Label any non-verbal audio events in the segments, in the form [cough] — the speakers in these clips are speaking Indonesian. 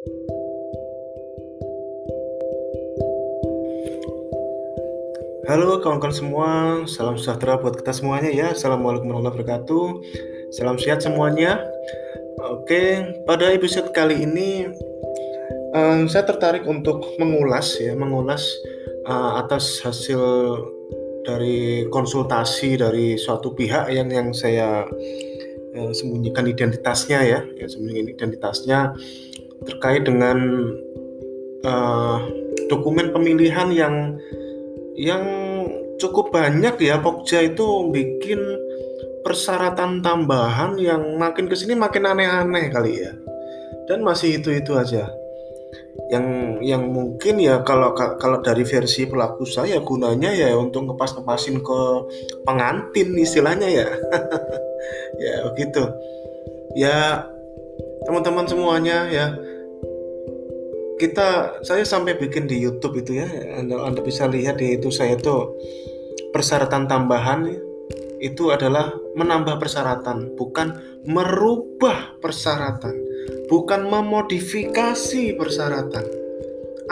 Halo kawan-kawan semua, salam sejahtera buat kita semuanya ya. Assalamualaikum warahmatullahi wabarakatuh. Salam sehat semuanya. Oke, pada episode kali ini um, saya tertarik untuk mengulas ya, mengulas uh, atas hasil dari konsultasi dari suatu pihak yang yang saya uh, sembunyikan identitasnya ya, ya sembunyikan identitasnya terkait dengan uh, dokumen pemilihan yang yang cukup banyak ya. Pokja itu bikin persyaratan tambahan yang makin ke sini makin aneh-aneh kali ya. Dan masih itu-itu aja. Yang yang mungkin ya kalau kalau dari versi pelaku saya gunanya ya untuk ngepas-ngepasin ke pengantin istilahnya ya. [laughs] Ya begitu. Ya teman-teman semuanya ya kita saya sampai bikin di YouTube itu ya. Anda, anda bisa lihat di itu saya tuh persyaratan tambahan itu adalah menambah persyaratan bukan merubah persyaratan bukan memodifikasi persyaratan.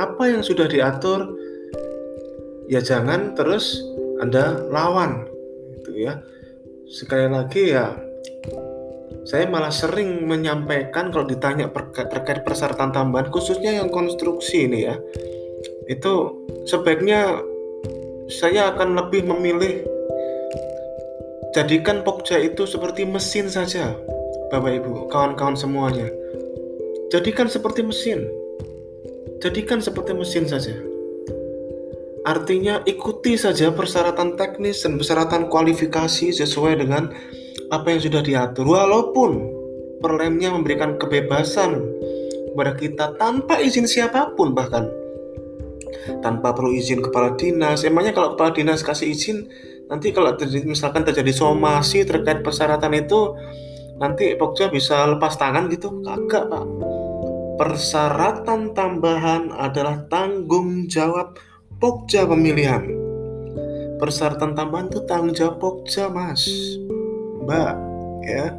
Apa yang sudah diatur ya jangan terus anda lawan itu ya. Sekali lagi ya saya malah sering menyampaikan kalau ditanya terkait persyaratan tambahan khususnya yang konstruksi ini ya. Itu sebaiknya saya akan lebih memilih jadikan Pokja itu seperti mesin saja Bapak Ibu kawan-kawan semuanya. Jadikan seperti mesin. Jadikan seperti mesin saja. Artinya ikuti saja persyaratan teknis dan persyaratan kualifikasi sesuai dengan apa yang sudah diatur. Walaupun perlemnya memberikan kebebasan kepada kita tanpa izin siapa pun bahkan. Tanpa perlu izin kepala dinas. Emangnya kalau kepala dinas kasih izin nanti kalau terjadi, misalkan terjadi somasi terkait persyaratan itu nanti Pokja bisa lepas tangan gitu? Kagak pak. Persyaratan tambahan adalah tanggung jawab Pokja pemilihan. Persyaratan tambahan itu tanggung jawab Pokja mas Ya.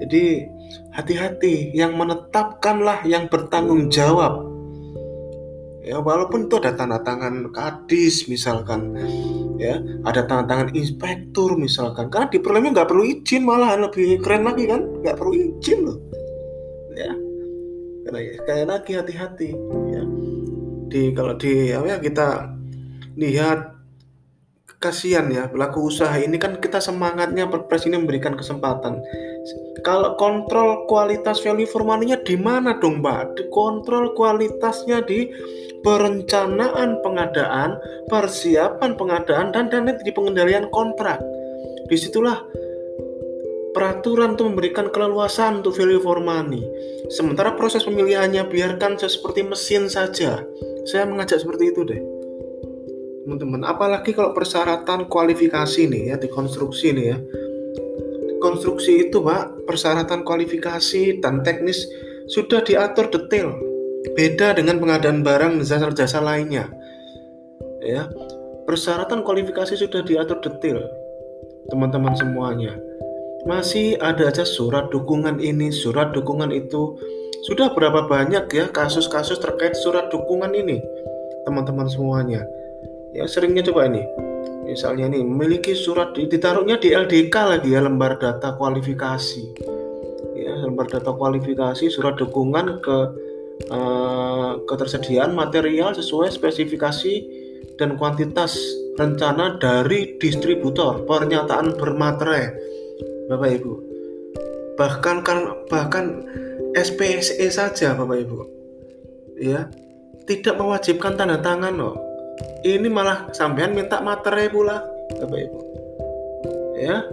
Jadi hati-hati. Yang menetapkanlah yang bertanggung jawab. Ya walaupun itu ada tanda tangan kadis misalkan ya. Ada tanda tangan inspektur misalkan. Karena di perlemnya nggak perlu izin malah lebih keren lagi kan? Nggak perlu izin loh. Ya. Karena sekali lagi hati-hati ya. Di kalau di ya kita lihat kasihan ya pelaku usaha ini kan kita semangatnya perpres ini memberikan kesempatan kalau kontrol kualitas value for money-nya di mana dong Mbak? Kontrol kualitasnya di perencanaan pengadaan, persiapan pengadaan dan dan di pengendalian kontrak. Di situlah peraturan itu memberikan keleluasan untuk value for money. Sementara proses pemilihannya biarkan seperti mesin saja. Saya mengajak seperti itu deh teman-teman. Apalagi kalau persyaratan kualifikasi nih ya di konstruksi nih ya. Konstruksi itu pak persyaratan kualifikasi dan teknis sudah diatur detail. Beda dengan pengadaan barang dan jasa-jasa lainnya. Ya persyaratan kualifikasi sudah diatur detail teman-teman semuanya. Masih ada aja surat dukungan ini surat dukungan itu. Sudah berapa banyak ya kasus-kasus terkait surat dukungan ini teman-teman semuanya ya seringnya coba ini. Misalnya nih memiliki surat ditaruhnya di LDK lagi ya lembar data kualifikasi. Ya lembar data kualifikasi surat dukungan ke uh, ketersediaan material sesuai spesifikasi dan kuantitas rencana dari distributor. Pernyataan bermaterai Bapak Ibu. Bahkan kan bahkan SPSE saja Bapak Ibu. Ya tidak mewajibkan tanda tangan loh ini malah sampean minta materi pula Bapak Ibu. Ya.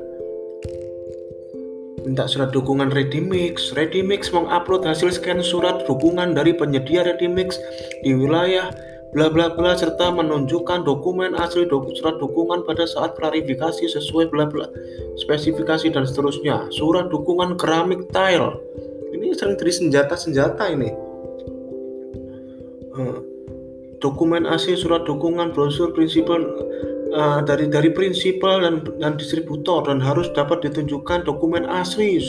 Minta surat dukungan Redimix. Redimix mengupload hasil scan surat dukungan dari penyedia Redimix di wilayah bla bla bla serta menunjukkan dokumen asli doku, surat dukungan pada saat klarifikasi sesuai bla bla spesifikasi dan seterusnya. Surat dukungan keramik tile. Ini sering jadi senjata senjata ini dokumen asli surat dukungan brosur prinsipal uh, dari dari prinsipal dan dan distributor dan harus dapat ditunjukkan dokumen asli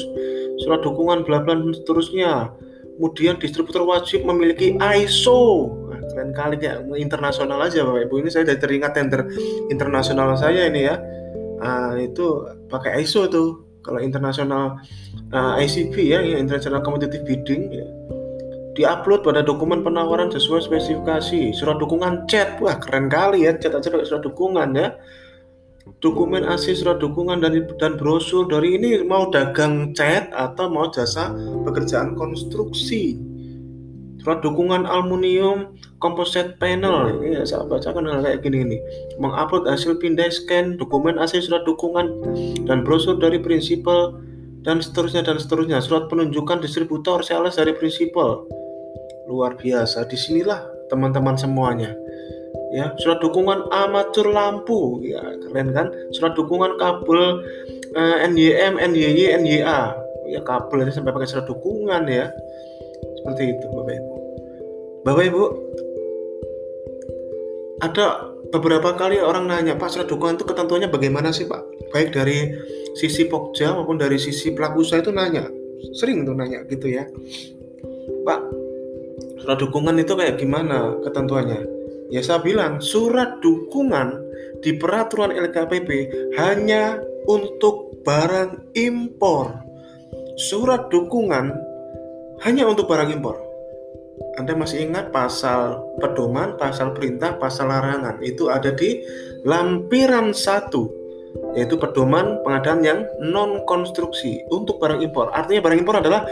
surat dukungan bla bla dan seterusnya. Kemudian distributor wajib memiliki ISO keren kali kayak internasional aja Bapak Ibu. Ini saya dari teringat tender internasional saya ini ya. Nah, itu pakai ISO tuh. Kalau internasional uh, ICB ya, ya International Competitive Bidding ya, diupload pada dokumen penawaran sesuai spesifikasi. Surat dukungan chat. Wah keren kali ya chat aja surat dukungan ya. Dokumen AC surat dukungan dan dan brosur dari ini mau dagang cat atau mau jasa pekerjaan konstruksi. Surat dukungan aluminium composite panel. Ini ya saya bacakan hal kayak gini ini. Mengupload hasil pindai scan dokumen AC surat dukungan dan brosur dari prinsipal dan seterusnya dan seterusnya. Surat penunjukan distributor sales dari prinsipal luar biasa. Di sinilah teman-teman semuanya. Ya surat dukungan amatur lampu. Ya keren kan? Surat dukungan kabel uh, NYM NYY NYA ya kabel ini sampai pakai surat dukungan ya. Seperti itu Bapak Ibu. Bapak Ibu ada beberapa kali orang nanya Pak surat dukungan itu ketentuannya bagaimana sih Pak? Baik dari sisi Pokja maupun dari sisi pelaku usaha itu nanya. Sering tuh nanya gitu ya. Pak surat dukungan itu kayak gimana ketentuannya Ya saya bilang surat dukungan di peraturan LKPP hanya untuk barang impor. Surat dukungan hanya untuk barang impor. Anda masih ingat pasal pedoman, pasal perintah, pasal larangan itu ada di lampiran 1 yaitu pedoman pengadaan yang non konstruksi untuk barang impor. Artinya barang impor adalah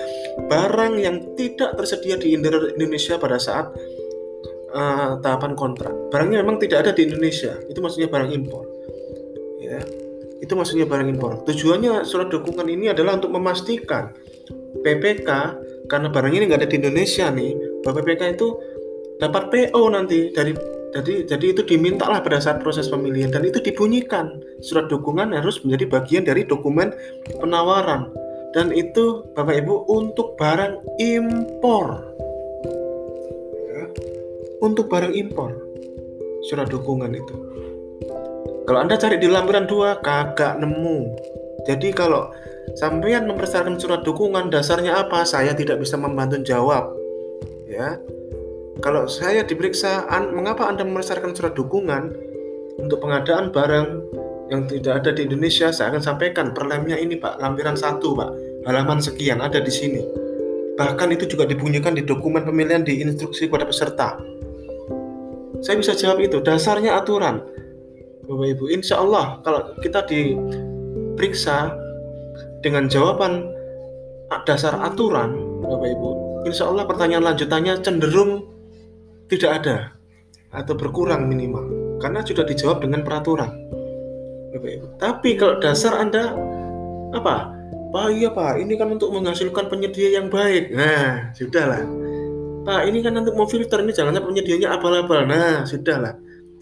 barang yang tidak tersedia di Indonesia pada saat uh, tahapan kontrak. Barangnya memang tidak ada di Indonesia. Itu maksudnya barang impor. Ya. Itu maksudnya barang impor. Tujuannya surat dukungan ini adalah untuk memastikan PPK karena barang ini nggak ada di Indonesia nih, bahwa PPK itu dapat PO nanti dari jadi jadi itu dimintalah pada saat proses pemilihan. Dan itu dibunyikan. Surat dukungan harus menjadi bagian dari dokumen penawaran. Dan itu Bapak Ibu untuk barang impor. Untuk barang impor. Surat dukungan itu. Kalau anda cari di lampiran 2 kagak nemu. Jadi kalau sampean mempersyaratkan surat dukungan dasarnya apa? Saya tidak bisa membantu jawab. Ya kalau saya diperiksa an, mengapa anda mempersyaratkan surat dukungan untuk pengadaan barang yang tidak ada di Indonesia? Saya akan sampaikan perlemnya ini Pak. Lampiran satu Pak. Halaman sekian ada di sini. Bahkan itu juga dibunyikan di dokumen pemilihan di instruksi kepada peserta. Saya bisa jawab itu. Dasarnya aturan. Bapak Ibu, insya Allah kalau kita diperiksa dengan jawaban dasar aturan, Bapak Ibu, insya Allah pertanyaan lanjutannya cenderung tidak ada atau berkurang minimal karena sudah dijawab dengan peraturan. Bapak. Tapi kalau dasar Anda apa? Pak iya Pak, ini kan untuk menghasilkan penyedia yang baik. Nah, sudahlah Pak ini kan nanti mau filter ini jangannya penyedianya abal-abal nah sudah lah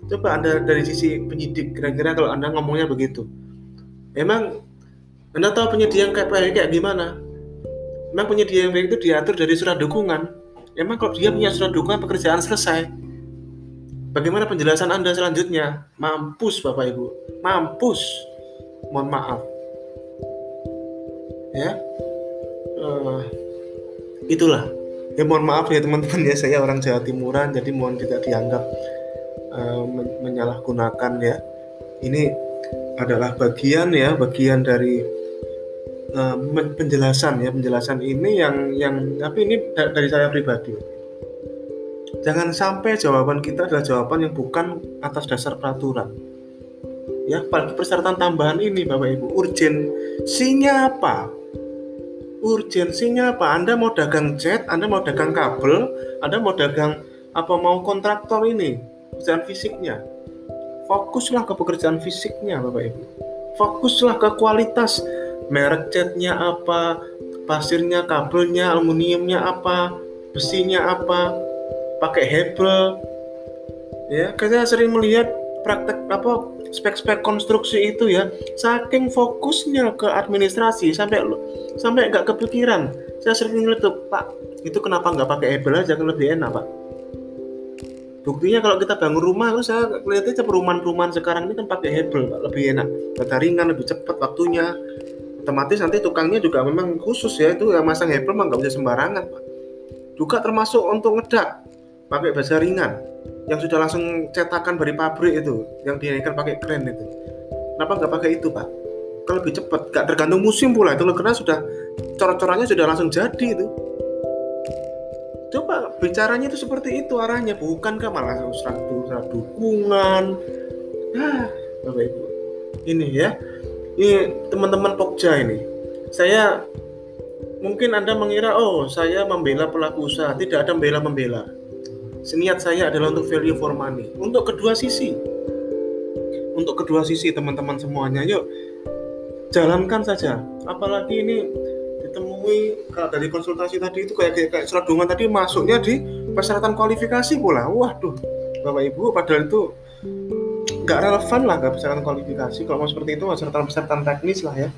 coba anda dari sisi penyidik kira-kira kalau anda ngomongnya begitu emang anda tahu penyedia yang kayak kayak gimana emang penyedia yang baik itu diatur dari surat dukungan emang kalau dia punya surat dukungan pekerjaan selesai. Bagaimana penjelasan anda selanjutnya? Mampus bapak ibu. Mampus. Mohon maaf. Ya? Uh, itulah. Ya mohon maaf ya teman-teman. Ya saya orang Jawa Timuran jadi mohon tidak dianggap uh, menyalahgunakan ya. Ini adalah bagian ya bagian dari uh, penjelasan ya penjelasan ini yang yang tapi ini dari saya pribadi jangan sampai jawaban kita adalah jawaban yang bukan atas dasar peraturan ya persyaratan tambahan ini Bapak Ibu urgensinya apa urgensinya apa? Anda mau dagang jet, Anda mau dagang kabel, Anda mau dagang apa mau kontraktor ini, pekerjaan fisiknya. Fokuslah ke pekerjaan fisiknya, Bapak Ibu. Fokuslah ke kualitas merek catnya apa, pasirnya, kabelnya, aluminiumnya apa, besinya apa, pakai hebel. Ya, saya sering melihat praktek apa spek-spek konstruksi itu ya. Saking fokusnya ke administrasi sampai sampai nggak kepikiran. Saya sering nyeletuk pak itu kenapa nggak pakai hebel aja? Kan lebih enak pak. Buktinya kalau kita bangun rumah itu saya lihatnya perumahan-perumahan sekarang ini kan pakai hebel pak. Lebih enak. Bata ringan lebih cepat waktunya otomatis nanti tukangnya juga memang khusus ya itu yang masang hebel mah nggak bisa sembarangan pak. Juga termasuk untuk ngedak pakai baja ringan yang sudah langsung cetakan dari pabrik itu yang dinaikkan pakai kren itu. Kenapa nggak pakai itu pak? Kalau lebih cepat nggak tergantung musim pula itu karena sudah coret-corannya sudah langsung jadi itu. Coba bicaranya itu seperti itu arahnya bukan kan malah surat dukungan? Ah bapak ibu ini ya ini teman-teman Pokja ini saya mungkin anda mengira oh saya membela pelaku usaha tidak ada membela membela Seniat saya adalah untuk value for money. Untuk kedua sisi. Untuk kedua sisi teman-teman semuanya, yuk jalankan saja. Apalagi ini ditemui kalau dari konsultasi tadi itu kayak kayak, kayak surat tadi masuknya di persyaratan kualifikasi pula. Waduh, Bapak Ibu padahal itu nggak relevan lah nggak persyaratan kualifikasi. Kalau mau seperti itu persyaratan-persyaratan teknis lah ya.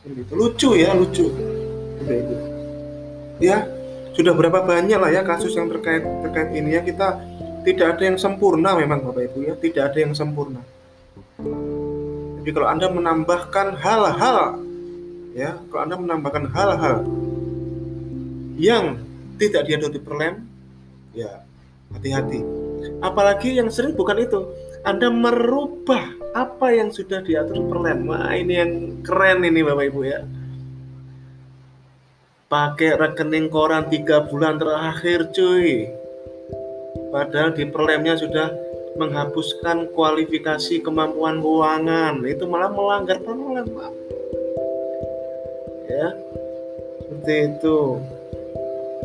Seperti itu. Lucu ya, lucu. Bapak Ibu. Ya, sudah berapa banyak lah ya kasus yang terkait terkait ini ya kita tidak ada yang sempurna memang Bapak Ibu ya tidak ada yang sempurna jadi kalau anda menambahkan hal-hal ya kalau anda menambahkan hal-hal yang tidak diatur di perlem ya hati-hati apalagi yang sering bukan itu anda merubah apa yang sudah diatur perlem wah ini yang keren ini Bapak Ibu ya. Pakai rekening koran tiga bulan terakhir cuy. Padahal di perlemnya sudah menghapuskan kualifikasi kemampuan keuangan. Itu malah melanggar perlem pak. Ya seperti itu.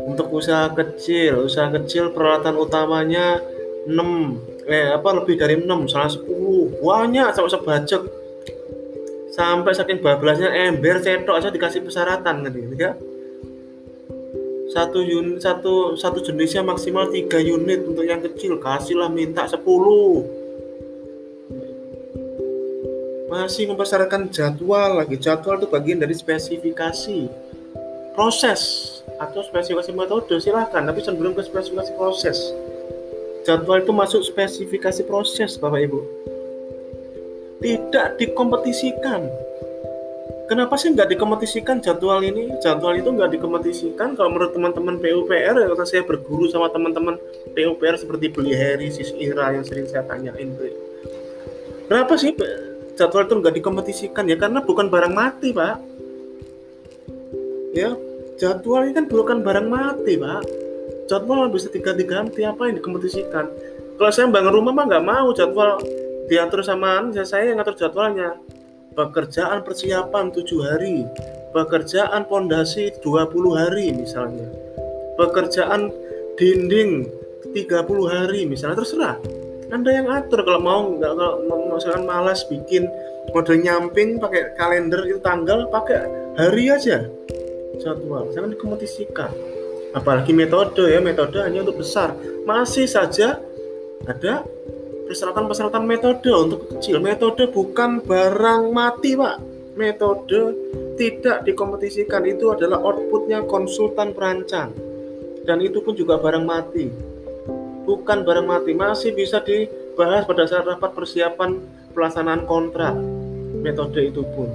Untuk usaha kecil usaha kecil peralatan utamanya 6 eh apa lebih dari 6 salah 10 banyak sampai sebajak. Sampai saking bablasnya ember cetok aja dikasih persyaratan gitu ya satu unit satu satu jenisnya maksimal tiga unit untuk yang kecil. Kasihlah minta 10 masih mempersyaratkan jadwal lagi. Jadwal itu bagian dari spesifikasi proses atau spesifikasi metode silahkan. Tapi sebelum ke spesifikasi proses jadwal itu masuk spesifikasi proses Bapak Ibu. Tidak dikompetisikan. Kenapa sih nggak dikompetisikan jadwal ini? Jadwal itu nggak dikompetisikan kalau menurut teman-teman PUPR ya kalau saya berguru sama teman-teman PUPR seperti Beli Heri, Sis Ira yang sering saya tanyain kenapa sih jadwal itu nggak dikompetisikan? Ya karena bukan barang mati pak. Ya jadwal ini kan bukan barang mati pak jadwal bisa diganti-ganti apa yang dikompetisikan? Kalau saya bangun rumah mah nggak mau jadwal. Diatur sama saya yang ngatur jadwalnya. Pekerjaan persiapan tujuh hari, pekerjaan pondasi 20 hari misalnya, pekerjaan dinding 30 hari misalnya. Terserah. Anda yang atur. Kalau mau nggak kalau misalkan malas bikin model nyamping pakai kalender itu tanggal pakai hari aja. Jadwal. Jangan dikompetisikan apalagi metode ya metode hanya untuk besar masih saja ada persyaratan-persyaratan metode untuk kecil. Metode bukan barang mati, Pak. Metode tidak dikompetisikan itu adalah outputnya konsultan perancang. Dan itu pun juga barang mati. Bukan barang mati, masih bisa dibahas pada saat rapat persiapan pelaksanaan kontrak. Metode itu pun.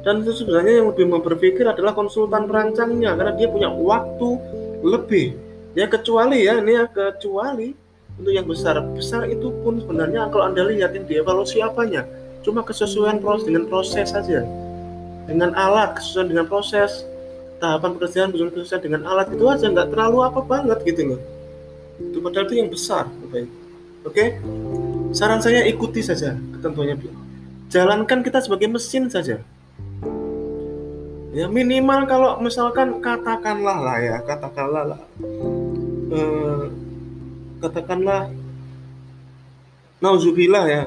Dan itu sebenarnya yang lebih berpikir adalah konsultan perancangnya karena dia punya waktu lebih. Ya kecuali ya ini ya kecuali untuk yang besar besar itu pun sebenarnya kalau anda lihat yang dievaluasi apanya? Cuma kesesuaian proses dengan proses saja. Dengan alat kesesuaian dengan proses tahapan pekerjaan belum kesesuaian dengan alat itu aja nggak terlalu apa banget gitu loh. Itu padahal itu yang besar baik oke? Saran saya ikuti saja ketentuannya jalankan kita sebagai mesin saja ya minimal kalau misalkan katakanlah lah ya katakanlah lah eh, katakanlah nauzubillah ya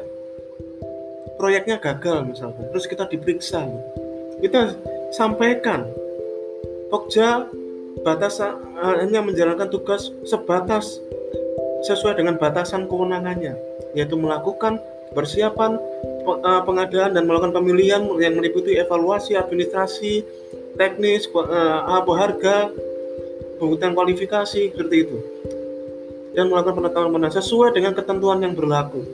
proyeknya gagal misalnya terus kita diperiksa. Kita sampaikan Pokja batas eh, hanya menjalankan tugas sebatas sesuai dengan batasan kewenangannya yaitu melakukan persiapan pengadaan dan melakukan pemilihan yang meliputi evaluasi administrasi teknis eh, apa harga pembuktian kualifikasi seperti itu dan melakukan penetapan sesuai dengan ketentuan yang berlaku.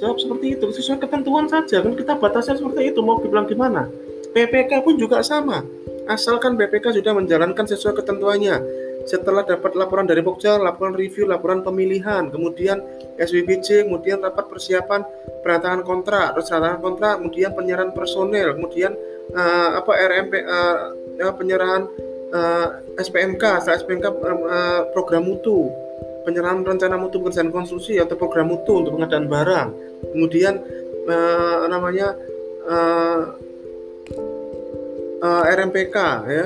Jawab seperti itu, sesuai ketentuan saja. Kan kita batasnya seperti itu, mau dibilang gimana? PPK pun juga sama. Asalkan BPK sudah menjalankan sesuai ketentuannya. Setelah dapat laporan dari Pokja, laporan review, laporan pemilihan, kemudian SWBC, kemudian rapat persiapan perantangan kontrak, terus perantangan kontrak, kemudian penyerahan personel, kemudian uh, apa RMP uh, uh, penyerahan uh, SPMK, setelah SPMK uh, program mutu, penyerahan rencana mutu pekerjaan konstruksi atau program mutu untuk pengadaan barang, kemudian uh, namanya uh, uh, RMPK ya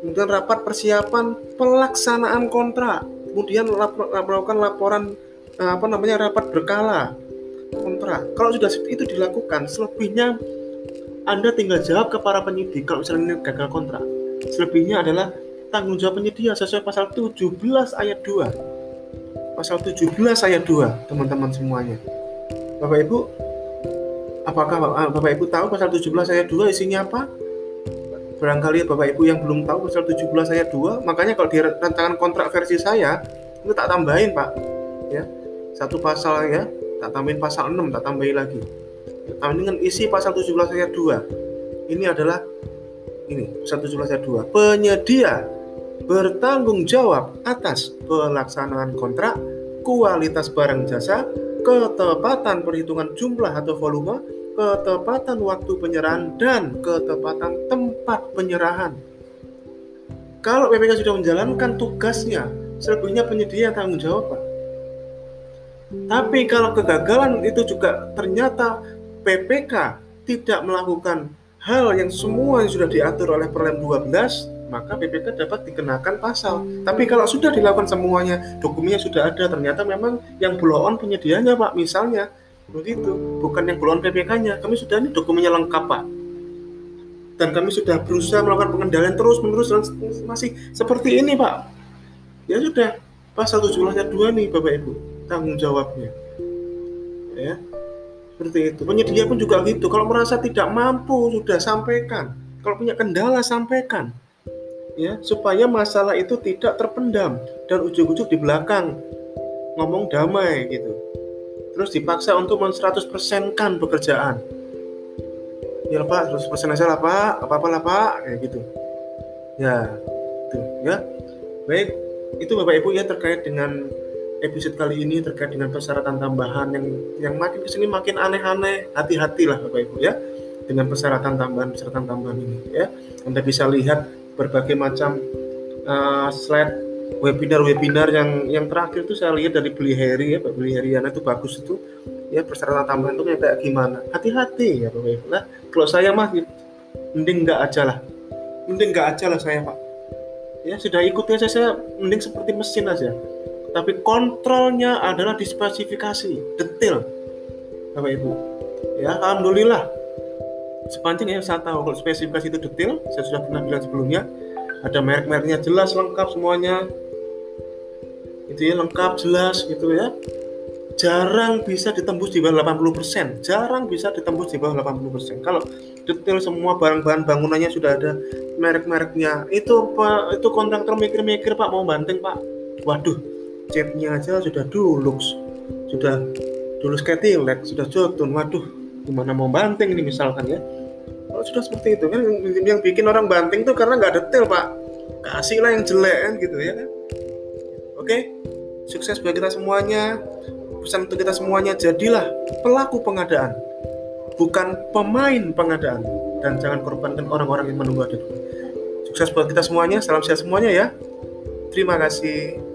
kemudian rapat persiapan pelaksanaan kontrak. Kemudian melakukan laporan uh, apa namanya rapat berkala kontrak. Kalau sudah itu dilakukan selebihnya anda tinggal jawab ke para penyidik kalau misalnya gagal kontrak. Selebihnya adalah tanggung jawab penyedia sesuai pasal 17 ayat 2 pasal 17 ayat 2 teman-teman semuanya. Bapak Ibu apakah Bapak Ibu tahu pasal 17 ayat 2 isinya apa barangkali Bapak Ibu yang belum tahu pasal 17 ayat 2 makanya kalau di rancangan kontrak versi saya itu tak tambahin Pak. Ya satu pasal ya tak tambahin pasal 6 tak tambahin lagi. Tambahin dengan isi pasal 17 ayat 2 ini adalah ini pasal 17 ayat 2 penyedia bertanggung jawab atas pelaksanaan kontrak kualitas barang jasa ketepatan perhitungan jumlah atau volume ketepatan waktu penyerahan dan ketepatan tempat penyerahan. Kalau PPK sudah menjalankan tugasnya, selebihnya penyedia tanggung jawab. Tapi kalau kegagalan itu juga ternyata PPK tidak melakukan hal yang semua yang sudah diatur oleh Perlem 12, maka PPK dapat dikenakan pasal. Tapi kalau sudah dilakukan semuanya, dokumennya sudah ada, ternyata memang yang blow on penyedianya, Pak. Misalnya begitu. Bukan yang keluar PPK-nya kami sudah ini dokumennya lengkap pak. Dan kami sudah berusaha melakukan pengendalian terus menerus dan masih seperti ini pak. Ya sudah. Pasal 17 ayat 2 nih bapak ibu. Tanggung jawabnya. Ya. Seperti itu. Penyedia pun juga gitu. Kalau merasa tidak mampu sudah sampaikan. Kalau punya kendala sampaikan. Ya supaya masalah itu tidak terpendam dan ujung-ujung di belakang. Ngomong damai gitu terus dipaksa untuk men 100% kan pekerjaan. Ya pak 100% aja lah pak. Apa apa lah pak. Kayak gitu. Ya itu ya. Baik itu bapak ibu ya terkait dengan episode kali ini terkait dengan persyaratan tambahan yang yang makin ke sini makin aneh-aneh. Hati-hatilah bapak ibu ya dengan persyaratan tambahan persyaratan tambahan ini ya. Anda bisa lihat berbagai macam uh, slide webinar-webinar yang yang terakhir itu saya lihat dari Beli Heri ya Pak. Beli Heriana itu bagus itu. Ya persyaratan tambahan itu kayak gimana? Hati-hati ya Ibu nah kalau saya mah mending nggak aja lah. Mending nggak aja lah saya Pak. Ya sudah ikuti aja saya mending seperti mesin aja. Tapi kontrolnya adalah di spesifikasi detail Bapak Ibu. Ya Alhamdulillah. Sepanjang yang saya tahu kalau spesifikasi itu detail saya sudah pernah bilang sebelumnya ada merek-mereknya jelas lengkap semuanya. Itu ya lengkap jelas gitu ya. Jarang bisa ditembus di bawah 80% jarang bisa ditembus di bawah 80% kalau detail semua barang-bahan bangunannya sudah ada merek-mereknya. Itu pak itu kontraktor mikir-mikir pak mau banting pak. Waduh catnya aja sudah dulux. Sudah dulux ketilek sudah jotun. Waduh gimana mau banting ini misalkan ya sudah seperti itu kan yang bikin orang banting tuh karena nggak detail pak. Kasihlah yang jelek kan gitu ya. Kan oke sukses buat kita semuanya. Pesan untuk kita semuanya jadilah pelaku pengadaan bukan pemain pengadaan. Dan jangan korbankan orang-orang yang menunggu ada. Sukses buat kita semuanya salam sehat semuanya ya. Terima kasih